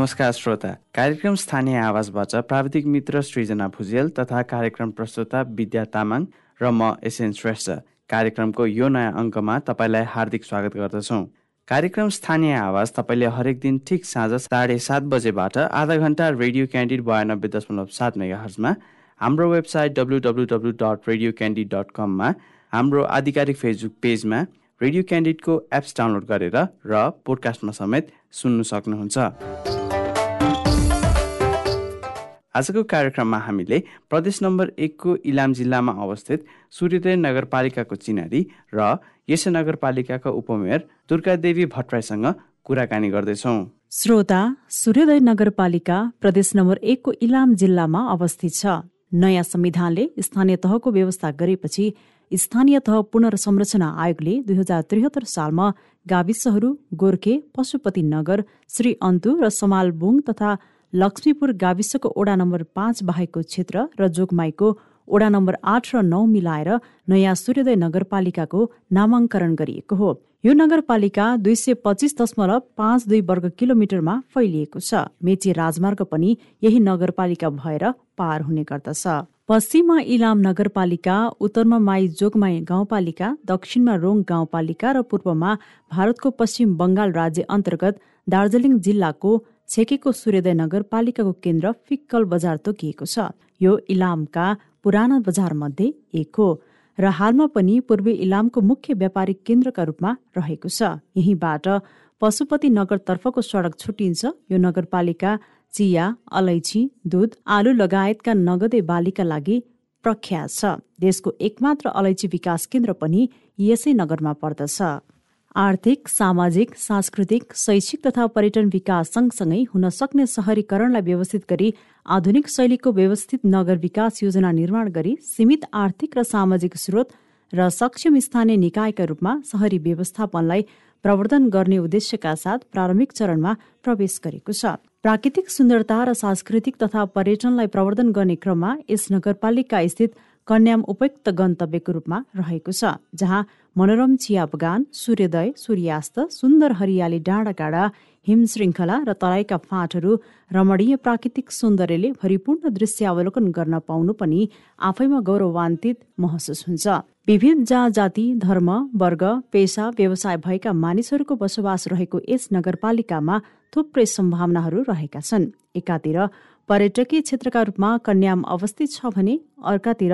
नमस्कार श्रोता। कार्यक्रम स्थानीय आवाजबाट प्राविधिक मित्र सृजना भुजेल तथा कार्यक्रम प्रस्तुता विद्या तामाङ र म एसएन श्रेष्ठ। कार्यक्रमको यो नयाँ अङ्कमा तपाईँलाई हार्दिक स्वागत गर्दछौँ। कार्यक्रम स्थानीय आवाज तपाईँले हरेक दिन ठिक साँझ साढे सात बजेबाट आधा घन्टा रेडियो क्यान्डिड बयानब्बे दशमलव सात मेगा हर्जमा हाम्रो website W W W dot radio candid dot कममा हाम्रो आधिकारिक फेसबुक पेजमा रेडियो क्यान्डिडको एप्स डाउनलोड गरेर र पोडकास्टमा समेत सुन्नु सक्नुहुन्छ। आजको कार्यक्रममा हामीले प्रदेश नम्बर एकको इलाम जिल्लामा अवस्थित सूर्योदय नगरपालिकाको चिनारी र यस नगरपालिकाका उपमेयर दुर्गादेवी भट्टराईसँग कुराकानी गर्दैछौँ। श्रोता सूर्योदय नगरपालिका प्रदेश नम्बर एकको इलाम जिल्लामा अवस्थित छ। नयाँ संविधानले स्थानीय तहको व्यवस्था गरेपछि स्थानीय तह पुनर्संरचना आयोगले दुई हजार त्रिहत्तर सालमा गाविसहरू गोर्खे पशुपति नगर श्री अन्तु र समालबुङ तथा लक्ष्मीपुर गाविसको ओडा नम्बर पाँच बाहेकको क्षेत्र र जोगमाईको ओडा नम्बर आठ र नौ मिलाएर नयाँ सूर्योदय नगरपालिकाको नामाङ्करण गरिएको हो। यो नगरपालिका दुई सय पच्चिस दशमलव पाँच दुई वर्ग किलोमिटरमा फैलिएको छ। मेची राजमार्ग पनि यही नगरपालिका भएर पार हुने गर्दछ। पश्चिममा इलाम नगरपालिका उत्तरमा माई जोगमाई गाउँपालिका दक्षिणमा रोङ गाउँपालिका र पूर्वमा भारतको पश्चिम बङ्गाल राज्य अन्तर्गत दार्जिलिङ जिल्लाको छेकेको सूर्योदय नगरपालिकाको केन्द्र फिक्कल बजार तोकिएको छ। यो इलामका पुराना बजार मध्ये एक हो र हालमा पनि पूर्वी इलामको मुख्य व्यापारिक केन्द्रका रूपमा रहेको छ। यहीँबाट पशुपति नगरतर्फको सडक छुटिन्छ। यो नगरपालिका चिया अलैची दुध आलु लगायतका नगदे बालीका लागि प्रख्यात छ। देशको एकमात्र अलैची विकास केन्द्र पनि यसै नगरमा पर्दछ। आर्थिक सामाजिक सांस्कृतिक शैक्षिक तथा पर्यटन विकास सँगसँगै हुन सक्ने सहरीकरणलाई व्यवस्थित गरी आधुनिक शैलीको व्यवस्थित नगर विकास योजना निर्माण गरी सीमित आर्थिक र सामाजिक स्रोत र सक्षम स्थानीय निकायका रूपमा सहरी व्यवस्थापनलाई प्रवर्धन गर्ने उद्देश्यका साथ प्रारम्भिक चरणमा प्रवेश गरेको छ। प्राकृतिक सुन्दरता र सांस्कृतिक तथा पर्यटनलाई प्रवर्धन गर्ने क्रममा यस नगरपालिका स्थित कन्याम उपयुक्त गन्तव्यको रूपमा रहेको छ जहाँ मनोरम चिया बगान सूर्योदय सूर्यास्त सुन्दर हरियाली डाँडा काँडा हिम श्रृङ्खला र तराईका फाँटहरू रमणीय प्राकृतिक सौन्दर्यले भरिपूर्ण दृश्य अवलोकन गर्न पाउनु पनि आफैमा गौरवान्वित महसुस हुन्छ। विभिन्न जाति धर्म वर्ग पेसा व्यवसाय भएका मानिसहरूको बसोबास रहेको यस नगरपालिकामा थुप्रै सम्भावनाहरू रहेका छन्। एकातिर पर्यटकीय क्षेत्रका रूपमा कन्याम अवस्थित छ भने अर्कातिर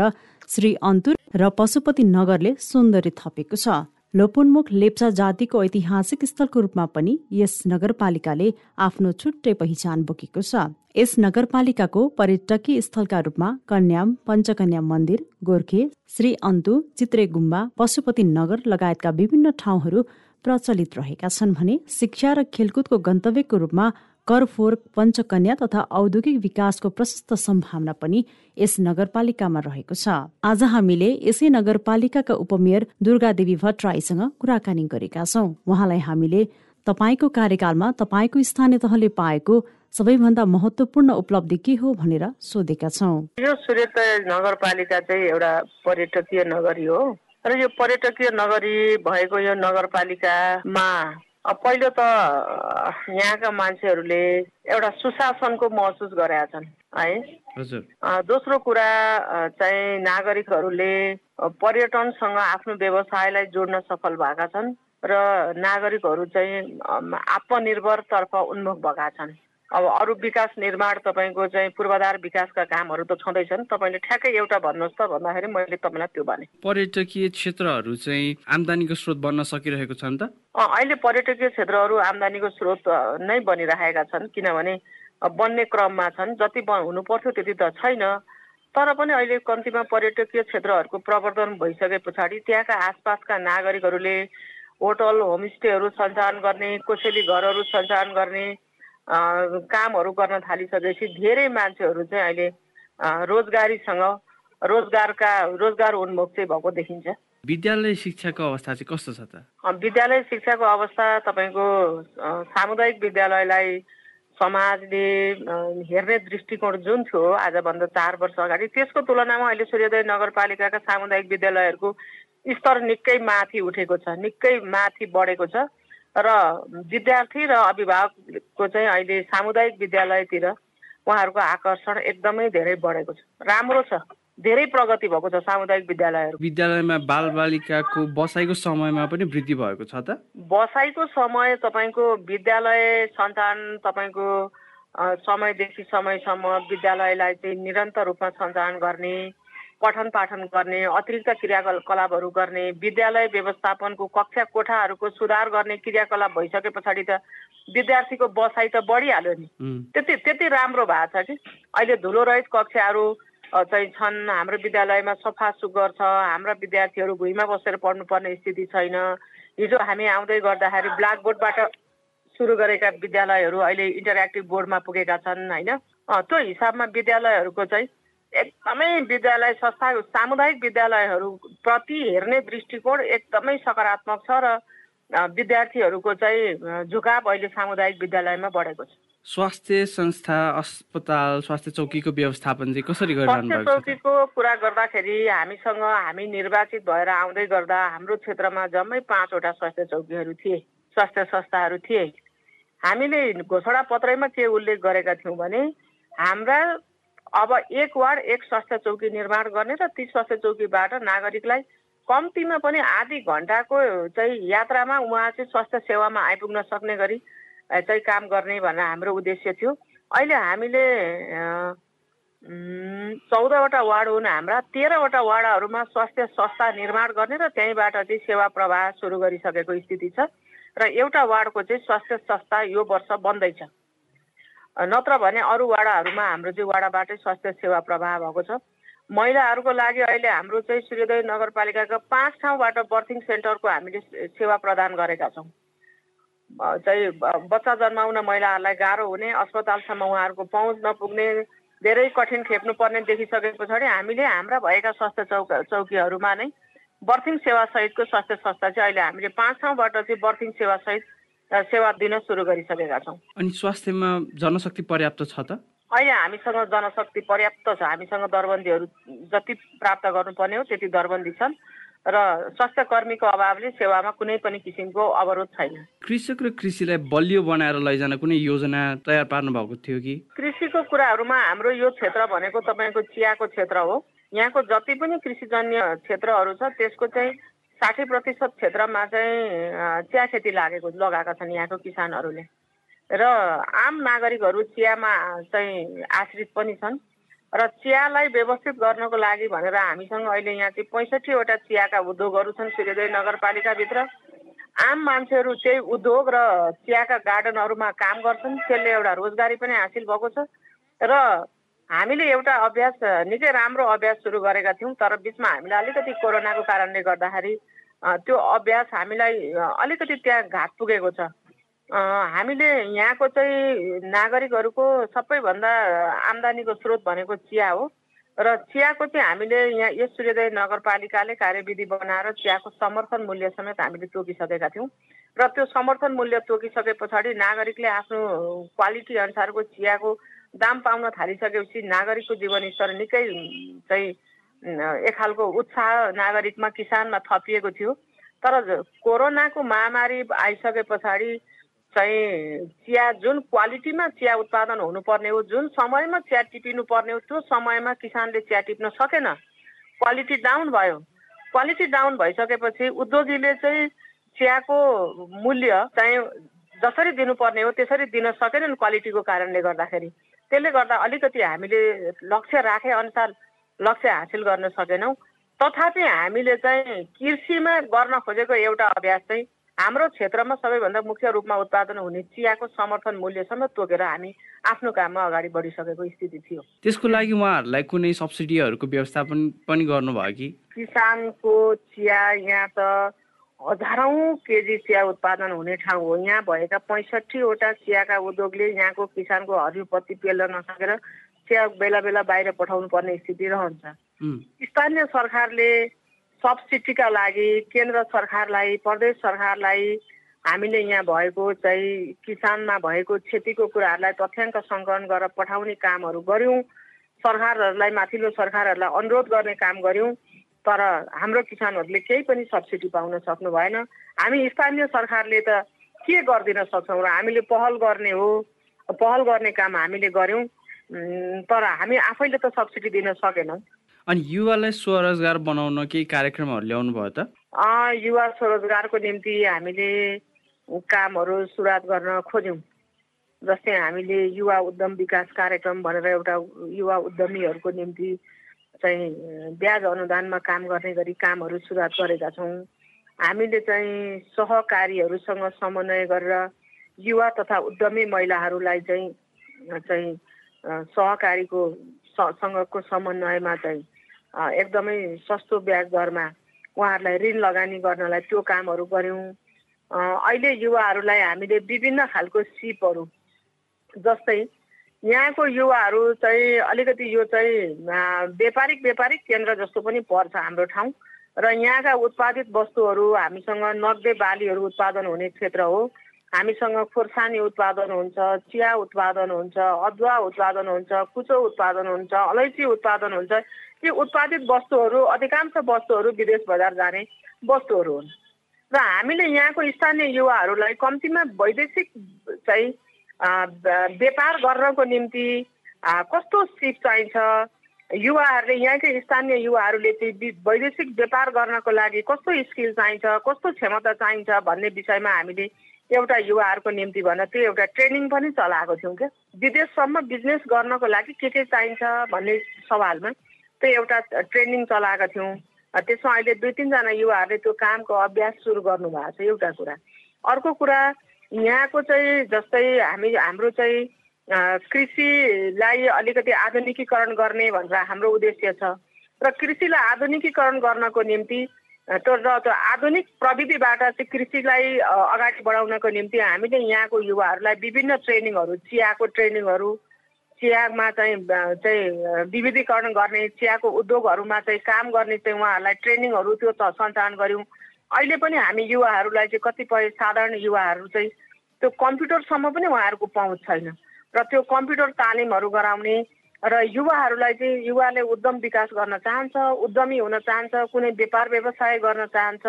श्री अन्तुर र पशुपति नगरले सौन्दर्य थपेको छ। लोपुन्मुख लेप्चा जातिको ऐतिहासिक स्थलको रूपमा पनि यस नगरपालिकाले आफ्नो छुट्टै पहिचान बोकेको छ। यस नगरपालिकाको पर्यटकीय स्थलका रूपमा कन्याम पञ्चकन्या मन्दिर गोर्खे श्री अन्तु चित्रे गुम्बा पशुपति नगर लगायतका विभिन्न ठाउँहरू प्रचलित रहेका छन् भने शिक्षा र खेलकुदको गन्तव्यको रूपमा करफोर पञ्चकन्या तथा औद्योगिक विकासको प्रशस्त सम्भावना पनि यस नगरपालिकामा रहेको छ। आज हामीले यसै नगरपालिकाका उपमेयर दुर्गादेवी भट्टराईसँग कुराकानी गरेका छौँ। उहाँलाई हामीले तपाईँको कार्यकालमा तपाईँको स्थानीय तहले पाएको सबैभन्दा महत्वपूर्ण उपलब्धि के हो भनेर सोधेका छौँ। यो सूर्य नगरपालिका चाहिँ एउटा पर्यटकीय नगरी हो। र यो पर्यटकीय नगरी भएको यो नगरपालिकामा पहिलो त यहाँका मान्छेहरूले एउटा सुशासनको महसुस गरेका छन् है। दोस्रो कुरा चाहिँ नागरिकहरूले पर्यटनसँग आफ्नो व्यवसायलाई जोड्न सफल भएका छन् र नागरिकहरू चाहिँ आत्मनिर्भरतर्फ उन्मुख भएका छन्। अब अरू विकास निर्माण तपाईँको चाहिँ पूर्वाधार विकासका कामहरू त छँदैछन्। तपाईँले ठ्याक्कै एउटा भन्नुहोस् त भन्दाखेरि मैले तपाईँलाई त्यो भने। पर्यटकीय क्षेत्रहरू चाहिँ आम्दानीको स्रोत बन्न सकिरहेको छ नि त? अहिले पर्यटकीय क्षेत्रहरू आम्दानीको स्रोत नै बनिरहेका छन् किनभने बन्ने क्रममा छन्। जति हुनु पर्थ्यो त्यति त छैन। तर पनि अहिले कम्तीमा पर्यटकीय क्षेत्रहरूको प्रवर्धन भइसके पछाडि त्यहाँका आसपासका नागरिकहरूले होटल होमस्टेहरू सञ्चालन गर्ने कोसेली घरहरू सञ्चालन गर्ने कामहरू गर्न थालिसकेपछि धेरै मान्छेहरू चाहिँ अहिले रोजगारीसँग रोजगारका रोजगार उन्मुख चाहिँ भएको देखिन्छ। विद्यालय शिक्षाको अवस्था चाहिँ कस्तो छ त? विद्यालय शिक्षाको अवस्था तपाईँको सामुदायिक विद्यालयलाई समाजले हेर्ने दृष्टिकोण जुन थियो आजभन्दा चार वर्ष अगाडि त्यसको तुलनामा अहिले सूर्योदय नगरपालिकाका सामुदायिक विद्यालयहरूको स्तर निकै माथि उठेको छ निकै माथि बढेको छ। र विद्यार्थी र अभिभावकको चाहिँ अहिले सामुदायिक विद्यालयतिर उहाँहरूको आकर्षण एकदमै धेरै बढेको छ। राम्रो छ। धेरै प्रगति भएको छ सामुदायिक विद्यालयहरू। विद्यालयमा बालबालिकाको बसाइको समयमा पनि वृद्धि भएको छ त? बसाइको समय तपाईँको विद्यालय सञ्चालन तपाईँको समयदेखि समयसम्म विद्यालयलाई चाहिँ निरन्तर रूपमा सञ्चालन गर्ने पठन पाठन गर्ने अतिरिक्त क्रियाकलापहरू गर्ने विद्यालय व्यवस्थापनको कक्षा कोठाहरूको सुधार गर्ने क्रियाकलाप भइसके पछाडि त विद्यार्थीको बसाइ त बढिहाल्यो नि। त्यति त्यति राम्रो भएको छ कि? अहिले धुलो रहित कक्षाहरू चाहिँ छन् हाम्रो विद्यालयमा सफा सुग्घर छ हाम्रा विद्यार्थीहरू भुइँमा बसेर पढ्नुपर्ने स्थिति छैन। हिजो हामी आउँदै गर्दाखेरि ब्ल्याकबोर्डबाट सुरु गरेका विद्यालयहरू अहिले इन्टरेक्टिभ बोर्डमा पुगेका छन् होइन? त्यो हिसाबमा विद्यालयहरूको चाहिँ एकदमै विद्यालय संस्था सामुदायिक विद्यालयहरू प्रति हेर्ने दृष्टिकोण एकदमै सकारात्मक छ र विद्यार्थीहरूको चाहिँ झुकाव अहिले सामुदायिक विद्यालयमा बढेको छ। स्वास्थ्य संस्था अस्पताल स्वास्थ्य चौकीको व्यवस्थापन चाहिँ कसरी स्वास्थ्य चौकीको कुरा गर्दाखेरि हामीसँग हामी निर्वाचित भएर आउँदै गर्दा हाम्रो क्षेत्रमा जम्मै पाँचवटा स्वास्थ्य चौकीहरू थिए स्वास्थ्य संस्थाहरू थिए। हामीले घोषणा पत्रैमा के उल्लेख गरेका थियौँ भने हाम्रा अब एक वार्ड एक स्वास्थ्य चौकी निर्माण गर्ने र ती स्वास्थ्य चौकीबाट नागरिकलाई कम्तीमा पनि आधी घन्टाको चाहिँ यात्रामा उहाँ चाहिँ स्वास्थ्य सेवामा आइपुग्न सक्ने गरी चाहिँ काम गर्ने भन्ने हाम्रो उद्देश्य थियो। अहिले हामीले चौधवटा वार्ड हुन् हाम्रा तेह्रवटा वार्डहरूमा स्वास्थ्य संस्था निर्माण गर्ने र त्यहीँबाट चाहिँ सेवा प्रवाह सुरु गरिसकेको स्थिति छ। र एउटा वार्डको चाहिँ स्वास्थ्य संस्था यो वर्ष बन्दैछ। नत्र भने अरू वाडाहरूमा हाम्रो चाहिँ वाडाबाटै स्वास्थ्य सेवा प्रवाह भएको छ। महिलाहरूको लागि अहिले हाम्रो चाहिँ सूर्योदय नगरपालिकाका पाँच ठाउँबाट बर्थिङ सेन्टरको हामीले सेवा प्रदान गरेका छौँ। चाहिँ बच्चा जन्माउन महिलाहरूलाई गाह्रो हुने अस्पतालसम्म उहाँहरूको पहुँच नपुग्ने धेरै कठिन खेप्नु पर्ने देखिसके पछाडि हामीले हाम्रा भएका स्वास्थ्य चौक चौकीहरूमा नै बर्थिङ सेवासहितको स्वास्थ्य संस्था चाहिँ अहिले हामीले पाँच ठाउँबाट चाहिँ बर्थिङ सेवासहित सेवा दिन सुरु गरिसकेका छौँ। अनि स्वास्थ्यमा जनशक्ति पर्याप्त छ त? अहिले हामीसँग जनशक्ति पर्याप्त छ। हामीसँग दरबन्दीहरू जति प्राप्त गर्नुपर्ने हो त्यति दरबन्दी छन्। र स्वास्थ्य कर्मीको अभावले सेवामा कुनै पनि किसिमको अवरोध छैन। कृषक र कृषिलाई बलियो बनाएर लैजान कुनै योजना तयार पार्नु भएको थियो कि? कृषिको कुराहरूमा हाम्रो यो क्षेत्र भनेको तपाईँको चियाको क्षेत्र हो। यहाँको जति पनि कृषिजन्य क्षेत्रहरू छ त्यसको चाहिँ साठी प्रतिशत क्षेत्रमा चाहिँ चिया खेती लागेको लगाएका छन् यहाँको किसानहरूले। र आम नागरिकहरू चियामा चाहिँ आश्रित पनि छन्। र चियालाई व्यवस्थित गर्नको लागि भनेर हामीसँग अहिले यहाँ चाहिँ पैँसठीवटा चियाका उद्योगहरू छन् सूर्योदय नगरपालिकाभित्र। आम मान्छेहरू त्यही उद्योग र चियाका गार्डनहरूमा काम गर्छन्। त्यसले एउटा रोजगारी पनि हासिल भएको छ। र हामीले एउटा अभ्यास निकै राम्रो अभ्यास सुरु गरेका थियौँ तर बिचमा हामीलाई अलिकति कोरोनाको कारणले गर्दाखेरि त्यो अभ्यास हामीलाई अलिकति त्यहाँ घाट पुगेको छ। हामीले यहाँको चाहिँ नागरिकहरूको सबैभन्दा आम्दानीको स्रोत भनेको चिया हो। र चियाको चाहिँ हामीले यहाँ यस सूर्योदय नगरपालिकाले कार्यविधि बनाएर चियाको समर्थन मूल्य समेत हामीले तोकिसकेका थियौँ। र त्यो समर्थन मूल्य तोकिसके पछाडि नागरिकले आफ्नो क्वालिटी अनुसारको चियाको दाम पाउन थालिसकेपछि नागरिकको जीवनस्तर निकै चाहिँ एक खालको उत्साह नागरिकमा किसानमा थपिएको थियो। तर कोरोनाको महामारी आइसके पछाडि चाहिँ चिया जुन क्वालिटीमा चिया उत्पादन हुनुपर्ने हो जुन समयमा चिया टिपिनु पर्ने हो त्यो समयमा किसानले चिया टिप्न सकेन। क्वालिटी डाउन भयो। क्वालिटी डाउन भइसकेपछि उद्योगीले चाहिँ चियाको मूल्य चाहिँ जसरी दिनुपर्ने हो त्यसरी दिन सकेनन् क्वालिटीको कारणले गर्दाखेरि। त्यसले गर्दा अलिकति हामीले लक्ष्य राखे अनुसार लक्ष्य हासिल गर्न सकेनौँ। तथापि हामीले चाहिँ कृषिमा गर्न खोजेको एउटा अभ्यास चाहिँ हाम्रो क्षेत्रमा सबैभन्दा मुख्य रूपमा उत्पादन हुने चियाको समर्थन मूल्यसम्म तोकेर हामी आफ्नो काममा अगाडि बढिसकेको स्थिति थियो। त्यसको लागि उहाँहरूलाई कुनै सब्सिडीहरूको व्यवस्थापन पनि गर्नुभयो कि? किसानको चिया यहाँ त हजारौँ केजी चिया उत्पादन हुने ठाउँ हो। यहाँ भएका पैँसठीवटा चियाका उद्योगले यहाँको किसानको हरियोपत्ती पेल्न नसकेर चिया बेला बेला बाहिर पठाउनु पर्ने स्थिति रहन्छ। स्थानीय सरकारले सब्सिडीका लागि केन्द्र सरकारलाई प्रदेश सरकारलाई हामीले यहाँ भएको चाहिँ किसानमा भएको क्षतिको कुराहरूलाई तथ्याङ्क सङ्कलन गरेर पठाउने कामहरू गऱ्यौँ। सरकारहरूलाई माथिल्लो सरकारहरूलाई अनुरोध गर्ने काम गऱ्यौँ। तर हाम्रो किसानहरूले केही पनि सब्सिडी पाउन सक्नु भएन। हामी स्थानीय सरकारले त के गरिदिन सक्छौँ र हामीले पहल गर्ने हो? पहल गर्ने काम हामीले गऱ्यौँ। तर हामी आफैले त सब्सिडी दिन सकेनौँ। अनि युवालाई स्वरोजगार बनाउन केही कार्यक्रमहरू ल्याउनु भयो त? युवा स्वरोजगारको निम्ति हामीले कामहरू सुरुवात गर्न खोज्यौँ। जस्तै हामीले युवा उद्यम विकास कार्यक्रम भनेर एउटा युवा उद्यमीहरूको निम्ति चाहिँ ब्याज अनुदानमा काम गर्ने गरी कामहरू सुरुवात गरेका छौँ। हामीले चाहिँ सहकारीहरूसँग समन्वय गरेर युवा तथा उद्यमी महिलाहरूलाई चाहिँ चाहिँ सहकारीको सँगको समन्वयमा चाहिँ एकदमै सस्तो ब्याज दरमा उहाँहरूलाई ऋण लगानी गर्नलाई त्यो कामहरू गऱ्यौँ। अहिले युवाहरूलाई हामीले विभिन्न खालको सिपहरू जस्तै यहाँको युवाहरू चाहिँ अलिकति यो चाहिँ व्यापारिक व्यापारिक केन्द्र जस्तो पनि पर्छ हाम्रो ठाउँ। र यहाँका उत्पादित वस्तुहरू हामीसँग नगदे बालीहरू उत्पादन हुने क्षेत्र हो। हामीसँग खोर्सानी उत्पादन हुन्छ चिया उत्पादन हुन्छ अदुवा उत्पादन हुन्छ कुचो उत्पादन हुन्छ अलैँची उत्पादन हुन्छ। ती उत्पादित वस्तुहरू अधिकांश वस्तुहरू विदेश बजार जाने वस्तुहरू हुन्। र हामीले यहाँको स्थानीय युवाहरूलाई कम्तीमा वैदेशिक चाहिँ व्यापार गर्नको निम्ति कस्तो सिप चाहिन्छ? युवाहरूले यहाँकै स्थानीय युवाहरूले चाहिँ वैदेशिक व्यापार गर्नको लागि कस्तो स्किल चाहिन्छ कस्तो क्षमता चाहिन्छ भन्ने विषयमा हामीले एउटा युवाहरूको निम्ति भनेर त्यो एउटा ट्रेनिङ पनि चलाएको थियौँ क्या। विदेशसम्म बिजनेस गर्नको लागि के के चाहिन्छ भन्ने सवालमा त्यो एउटा ट्रेनिङ चलाएका थियौँ। त्यसमा अहिले दुई तिनजना युवाहरूले त्यो कामको अभ्यास सुरु गर्नुभएको छ एउटा कुरा। अर्को कुरा यहाँको चाहिँ जस्तै हामी हाम्रो चाहिँ कृषिलाई अलिकति आधुनिकीकरण गर्ने भनेर हाम्रो उद्देश्य छ। र कृषिलाई आधुनिकीकरण गर्नको निम्ति र आधुनिक प्रविधिबाट चाहिँ कृषिलाई अगाडि बढाउनको निम्ति हामीले यहाँको युवाहरूलाई विभिन्न ट्रेनिङहरू चियाको ट्रेनिङहरू चियामा चाहिँ चाहिँ विविधीकरण गर्ने चियाको उद्योगहरूमा चाहिँ काम गर्ने चाहिँ उहाँहरूलाई ट्रेनिङहरू त्यो सञ्चालन गऱ्यौँ। अहिले पनि हामी युवाहरूलाई चाहिँ कतिपय साधारण युवाहरू चाहिँ त्यो कम्प्युटरसम्म पनि उहाँहरूको पहुँच छैन। र त्यो कम्प्युटर तालिमहरू गराउने र युवाहरूलाई चाहिँ युवाले उद्यम विकास गर्न चाहन्छ उद्यमी हुन चाहन्छ कुनै व्यापार व्यवसाय गर्न चाहन्छ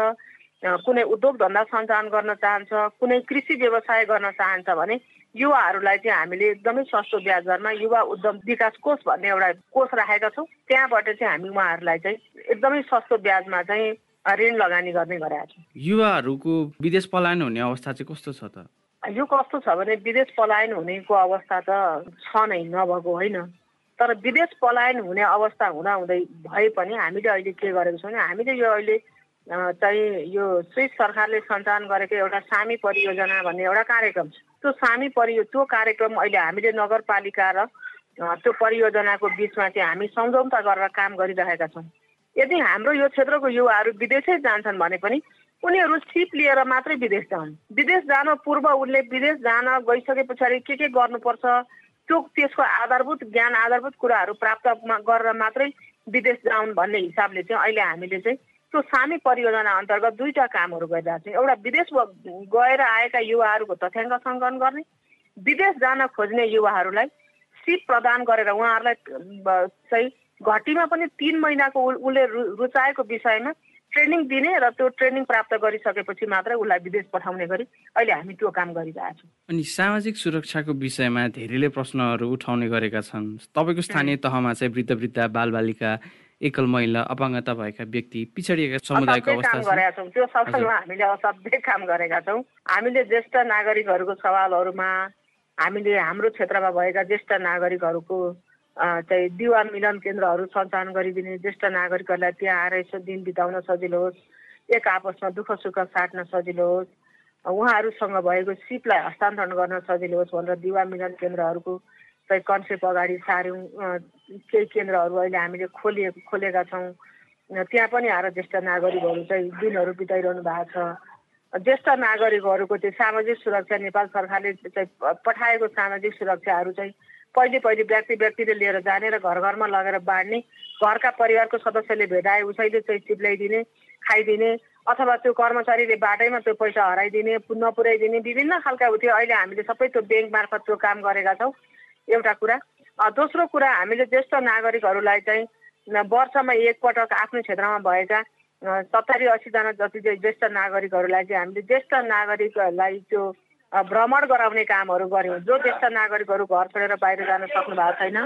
कुनै उद्योग धन्दा सञ्चालन गर्न चाहन्छ कुनै कृषि व्यवसाय गर्न चाहन्छ भने युवाहरूलाई चाहिँ हामीले एकदमै सस्तो ब्याज दरमा युवा उद्यम विकास कोष भन्ने एउटा कोष राखेका छौँ। त्यहाँबाट चाहिँ हामी उहाँहरूलाई चाहिँ एकदमै सस्तो ब्याजमा चाहिँ ऋण लगानी गर्ने गरेका छौँ। युवाहरूको विदेश पलायन हुने अवस्था चाहिँ कस्तो छ त? यो कस्तो छ भने विदेश पलायन हुनेको अवस्था त छ नै नभएको होइन। तर विदेश पलायन हुने अवस्था हुँदाहुँदै भए पनि हामीले अहिले के गरेको छौँ भने हामीले यो अहिले चाहिँ यो स्विस सरकारले सञ्चालन गरेको एउटा सामी परियोजना भन्ने एउटा कार्यक्रम छ। त्यो सामी परियो त्यो कार्यक्रम अहिले हामीले नगरपालिका र त्यो परियोजनाको बिचमा चाहिँ हामी सम्झौता गरेर काम गरिरहेका छौँ। यदि हाम्रो यो क्षेत्रको युवाहरू विदेशै जान्छन् भने पनि उनीहरू सिप लिएर मात्रै विदेश जान् विदेश जान पूर्व उनले विदेश जान गइसके पछाडि के के गर्नुपर्छ त्यो त्यसको आधारभूत ज्ञान आधारभूत कुराहरू प्राप्त गरेर मात्रै विदेश जाउन् भन्ने हिसाबले चाहिँ अहिले हामीले चाहिँ त्यो सामी परियोजना अन्तर्गत दुईवटा कामहरू गरिरहेको छौँ। एउटा विदेश गएर आएका युवाहरूको तथ्याङ्क सङ्कलन गर्ने विदेश जान खोज्ने युवाहरूलाई सिप प्रदान गरेर उहाँहरूलाई चाहिँ घटीमा पनि तिन महिनाको उसले रुचाएको विषयमा ट्रेनिङ दिने र त्यो ट्रेनिङ प्राप्त गरिसकेपछि मात्रै उसलाई विदेश पठाउने गरी अहिले हामी त्यो काम गरिरहेका छौँ अनि सामाजिक सुरक्षाको विषयमा धेरैले प्रश्नहरू उठाउने गरेका छन्। तपाईँको स्थानीय तहमा चाहिँ वृद्ध वृद्ध बालबालिका एकल महिला अपाङ्गता भएका व्यक्ति पिछडिएका समुदायको अवस्था गरेका छौँ। त्यो सबैमा हामीले असाध्यै काम गरेका छौँ। हामीले ज्येष्ठ नागरिकहरूको सवालहरूमा हामीले हाम्रो क्षेत्रमा भएका ज्येष्ठ नागरिकहरूको चाहिँ दिवा मिलन केन्द्रहरू सञ्चालन गरिदिने ज्येष्ठ नागरिकहरूलाई त्यहाँ आएर यसो दिन बिताउन सजिलो होस् एक आपसमा दुःख सुख साट्न सजिलो होस् उहाँहरूसँग भएको सिपलाई हस्तान्तरण गर्न सजिलो होस् भनेर दिवा मिलन केन्द्रहरूको चाहिँ कन्सेप्ट अगाडि सार्यौँ। केही केन्द्रहरू अहिले हामीले खोलिए खोलेका छौँ। त्यहाँ पनि आएर ज्येष्ठ नागरिकहरू चाहिँ दिनहरू बिताइरहनु भएको छ। ज्येष्ठ नागरिकहरूको त्यो सामाजिक सुरक्षा नेपाल सरकारले चाहिँ पठाएको सामाजिक सुरक्षाहरू चाहिँ पहिले पहिले व्यक्ति व्यक्तिले लिएर जाने र घर घरमा लगेर बाँड्ने घरका परिवारको सदस्यले भेटाए उसैले चाहिँ चिप्ल्याइदिने खाइदिने अथवा त्यो कर्मचारीले बाटैमा त्यो पैसा हराइदिने नपुर्याइदिने विभिन्न खालका थियो अहिले हामीले सबै त्यो ब्याङ्क मार्फत त्यो काम गरेका छौँ। एउटा कुरा। दोस्रो कुरा हामीले ज्येष्ठ नागरिकहरूलाई चाहिँ वर्षमा एकपटक आफ्नो क्षेत्रमा भएका सत्तरी असीजना जति चाहिँ ज्येष्ठ नागरिकहरूलाई चाहिँ हामीले ज्येष्ठ नागरिकहरूलाई त्यो भ्रमण गराउने कामहरू गऱ्यौँ जो ज्येष्ठ नागरिकहरू घर छोडेर बाहिर जान सक्नु भएको छैन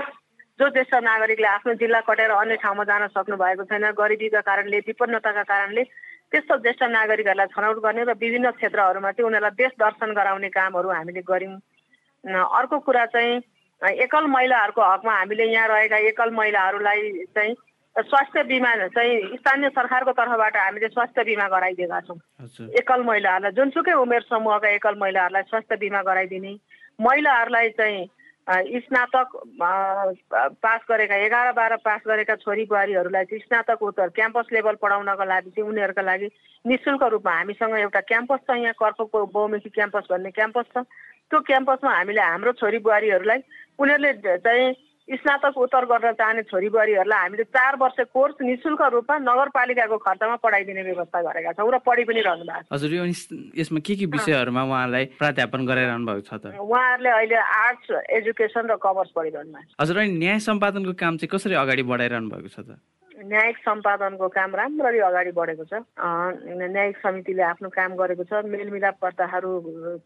जो ज्येष्ठ नागरिकले आफ्नो जिल्ला कटेर अन्य ठाउँमा जान सक्नु भएको छैन गरिबीका कारणले विपन्नताका कारणले त्यस्तो ज्येष्ठ नागरिकहरूलाई छनौट गर्ने र विभिन्न क्षेत्रहरूमा चाहिँ उनीहरूलाई देश दर्शन गराउने कामहरू हामीले गऱ्यौँ। अर्को कुरा चाहिँ एकल महिलाहरूको हकमा हामीले यहाँ रहेका एकल महिलाहरूलाई चाहिँ स्वास्थ्य बिमा चाहिँ स्थानीय सरकारको तर्फबाट हामीले स्वास्थ्य बिमा गराइदिएका छौँ। एकल महिलाहरूलाई जुनसुकै उमेर समूहका एकल महिलाहरूलाई स्वास्थ्य बिमा गराइदिने महिलाहरूलाई चाहिँ स्नातक पास गरेका एघार बाह्र पास गरेका छोरी बुहारीहरूलाई चाहिँ स्नातक उत्तर क्याम्पस लेभल पढाउनको लागि चाहिँ उनीहरूका लागि नि शुल्क रूपमा हामीसँग एउटा क्याम्पस छ यहाँ कर्फको बहुमुखी क्याम्पस भन्ने क्याम्पस छ। त्यो क्याम्पसमा हामीले हाम्रो छोरी बुहारीहरूलाई उनीहरूले चाहिँ स्नातक उत्तर गर्न चाहने छोरी बुहारीहरूलाई हामीले चार वर्ष कोर्स नि शुल्क रूपमा नगरपालिकाको खर्चमा पढाइदिने व्यवस्था गरेका छौँ र पढि पनि रहनु भएको छ। हजुर यसमा के के विषयहरूमा उहाँलाई प्राध्यापन गराइरहनु भएको छ त? उहाँहरूले अहिले आर्ट्स एजुकेसन र कमर्स पढिरहनु भएको छ। हजुर अनि न्याय सम्पादनको काम चाहिँ कसरी अगाडि बढाइरहनु भएको छ त? न्यायिक सम्पादनको काम राम्ररी अगाडि बढेको छ। न्यायिक समितिले आफ्नो काम गरेको छ। मेलमिलापकर्ताहरू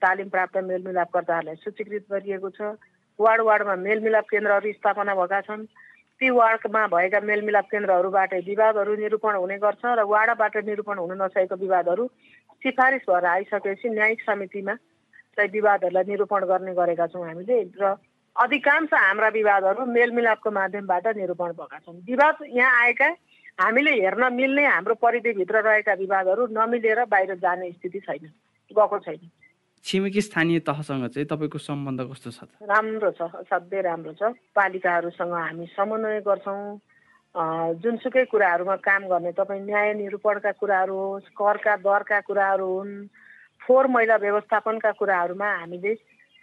तालिम प्राप्त मेलमिलापकर्ताहरूलाई सूचीकृत गरिएको छ। वार्ड वार्डमा मेलमिलाप केन्द्रहरू स्थापना भएका छन्। ती वार्डमा भएका मेलमिलाप केन्द्रहरूबाट विवादहरू निरूपण हुने गर्छ र वार्डबाट निरूपण हुन नसकेको विवादहरू सिफारिस भएर आइसकेपछि न्यायिक समितिमा चाहिँ विवादहरूलाई निरूपण गर्ने गरेका छौँ हामीले र अधिकांश हाम्रा विवादहरू मेलमिलापको माध्यमबाट निरूपण भएका छन्। विवाद यहाँ आएका हामीले हेर्न मिल्ने हाम्रो परिधिभित्र रहेका विवादहरू नमिलेर बाहिर जाने स्थिति छैन गएको छैन। छिमेकी स्थानीय तहसँग चाहिँ तपाईँको सम्बन्ध कस्तो छ राम्रो छ असाध्यै राम्रो छ। पालिकाहरूसँग हामी समन्वय गर्छौँ। जुनसुकै कुराहरूमा काम गर्ने तपाईँ न्याय निरूपणका कुराहरू होस् करका दरका कुराहरू हुन् फोहोर मैला व्यवस्थापनका कुराहरूमा हामीले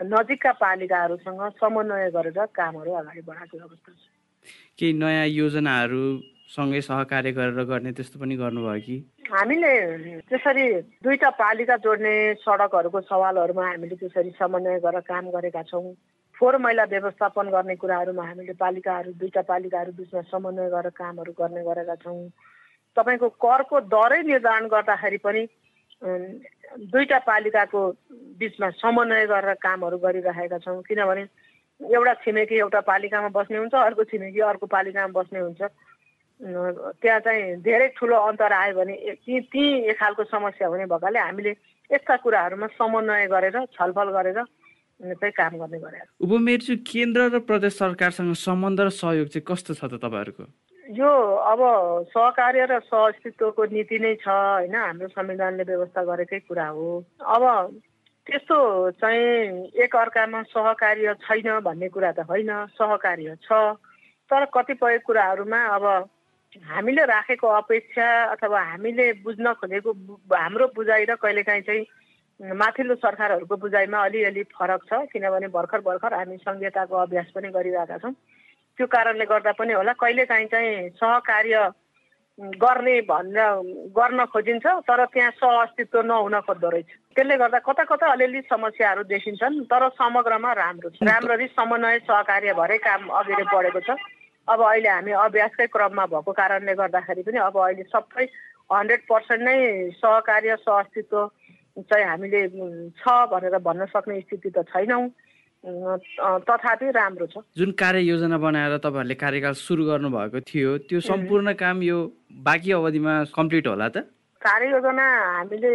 नजिकका पालिकाहरूसँग समन्वय गरेर कामहरू अगाडि बढाएको अवस्था छ। केही नयाँ योजनाहरू सँगै सहकार्य गरेर गर्ने त्यस्तो पनि गर्नुभयो कि? हामीले त्यसरी दुईटा पालिका जोड्ने सडकहरूको सवालहरूमा हामीले त्यसरी समन्वय गरेर काम गरेका छौँ। फोहोर मैला व्यवस्थापन गर्ने कुराहरूमा हामीले पालिकाहरू दुईटा पालिकाहरू बिचमा समन्वय गरेर कामहरू गर्ने गरेका छौँ। तपाईँको करको दरै निर्धारण गर्दाखेरि पनि दुईटा पालिकाको बिचमा समन्वय गरेर कामहरू गरिरहेका छौँ। किनभने एउटा छिमेकी एउटा पालिकामा बस्ने हुन्छ अर्को छिमेकी अर्को पालिकामा बस्ने हुन्छ। त्यहाँ चाहिँ धेरै ठुलो अन्तर आयो भने ती ती एक खालको समस्या हुने भएकाले हामीले यस्ता कुराहरूमा समन्वय गरेर छलफल गरेर चाहिँ काम गर्ने गरे उपमेयरज्यू केन्द्र र प्रदेश सरकारसँग सम्बन्ध र सहयोग चाहिँ कस्तो छ त तपाईँहरूको? यो अब सहकार्य र सहअस्तित्वको नीति नै छ होइन? हाम्रो संविधानले व्यवस्था गरेकै कुरा हो। अब त्यस्तो चाहिँ एक अर्कामा सहकार्य छैन भन्ने कुरा त होइन सहकार्य छ। तर कतिपय कुराहरूमा अब हामीले राखेको अपेक्षा अथवा हामीले बुझ्न खोजेको हाम्रो बुझाइ र कहिलेकाहीँ चाहिँ माथिल्लो सरकारहरूको बुझाइमा अलिअलि फरक छ किनभने भर्खर भर्खर हामी सङ्घीयताको अभ्यास पनि गरिरहेका छौँ। त्यो कारणले गर्दा पनि होला कहिलेकाहीँ चाहिँ सहकार्य गर्ने भनेर गर्न खोजिन्छ तर त्यहाँ सह अस्तित्व नहुन खोज्दो रहेछ। त्यसले गर्दा कता कता अलिअलि समस्याहरू देखिन्छन् तर समग्रमा राम्रो छ। राम्ररी समन्वय सहकार्य भएरै काम अगाडि बढेको छ। अब अहिले हामी अभ्यासकै क्रममा भएको कारणले गर्दाखेरि पनि अब अहिले सबै हन्ड्रेड पर्सेन्ट नै सहकार्य सहअस्तित्व चाहिँ हामीले छ भनेर भन्न सक्ने स्थिति त छैनौँ। तथापि राम्रो छ। जुन कार्ययोजना बनाएर तपाईँहरूले कार्यकाल सुरु गर्नुभएको थियो त्यो सम्पूर्ण काम यो बाँकी अवधिमा कम्प्लिट होला त? कार्ययोजना हामीले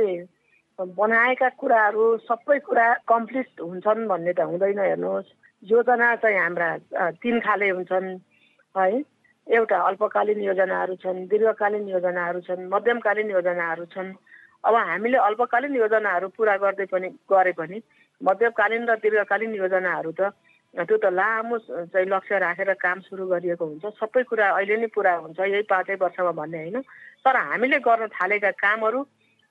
बनाएका कुराहरू सबै कुरा कम्प्लिट हुन्छन् भन्ने त हुँदैन हेर्नुहोस्। योजना चाहिँ हाम्रा तिन खाले हुन्छन्। है। एउटा अल्पकालीन योजनाहरू छन् दीर्घकालीन योजनाहरू छन् मध्यमकालीन योजनाहरू छन्। अब हामीले अल्पकालीन योजनाहरू पुरा गर्दै पनि गरे पनि मध्यमकालीन र दीर्घकालीन योजनाहरू त त्यो त लामो चाहिँ लक्ष्य राखेर काम सुरु गरिएको हुन्छ। सबै कुरा अहिले नै पुरा हुन्छ यही पाँचै वर्षमा भन्ने होइन। तर हामीले गर्न थालेका कामहरू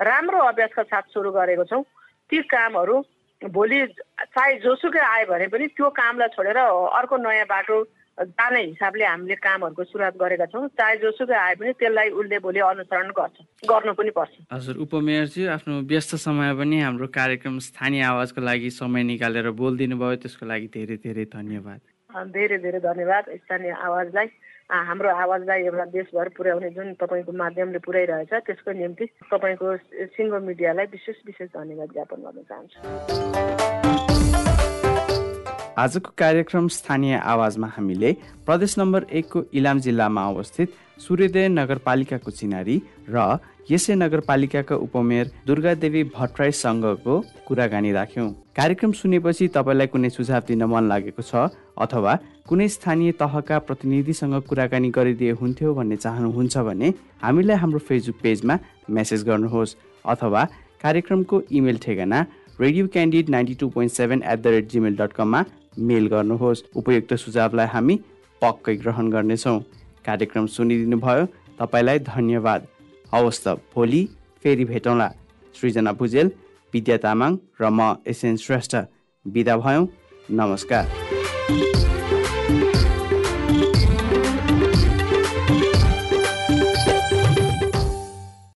राम्रो अभ्यासका साथ सुरु गरेको छौँ। ती कामहरू भोलि चाहे जोसुकै आयो भने पनि त्यो कामलाई छोडेर अर्को नयाँ बाटो जाने हिसाबले हामीले कामहरूको सुरुवात गरेका छौँ। चाहे जोसुकै आए पनि त्यसलाई उसले भोलि अनुसरण गर्छ। गर्नु पनि पर्छ। हजुर उपमेयरजी आफ्नो व्यस्त समय पनि हाम्रो कार्यक्रम स्थानीय आवाजको लागि समय निकालेर बोलिदिनु भयो त्यसको लागि धेरै धेरै धन्यवाद। धेरै धेरै धन्यवाद स्थानीय आवाजलाई। हाम्रो आवाजलाई एउटा देशभर पुर्याउने जुन तपाईँको माध्यमले पुर्याइरहेछ त्यसको निम्ति तपाईँको सिङ्गो मिडियालाई विशेष विशेष धन्यवाद ज्ञापन गर्न चाहन्छु। आजको कार्यक्रम स्थानीय आवाजमा हामीले प्रदेश नम्बर एकको इलाम जिल्लामा अवस्थित सूर्योदय नगरपालिकाको चिनारी र यसै नगरपालिकाका उपमेयर दुर्गादेवी भट्टराईसँगको कुराकानी राख्यौँ। कार्यक्रम सुनेपछि तपाईँलाई कुनै सुझाव दिन मन लागेको छ अथवा कुनै स्थानीय तहका प्रतिनिधिसँग कुराकानी गरिदिए हुन्थ्यो भन्ने चाहनुहुन्छ भने हामीलाई हाम्रो फेसबुक पेजमा मेसेज गर्नुहोस् अथवा कार्यक्रमको इमेल ठेगाना radio candid ninety two point seven at the rate Gmail dot कममा मेल गर्नुहोस्। उपयुक्त सुझावलाई हामी पक्कै ग्रहण गर्नेछौँ। कार्यक्रम सुनिदिनु भयो। तपाईँलाई धन्यवाद। हवस् त भोलि फेरि भेटौँला। सृजना भुजेल विद्या तामाङ र म एसएन श्रेष्ठ। बिदा भयौँ। नमस्कार।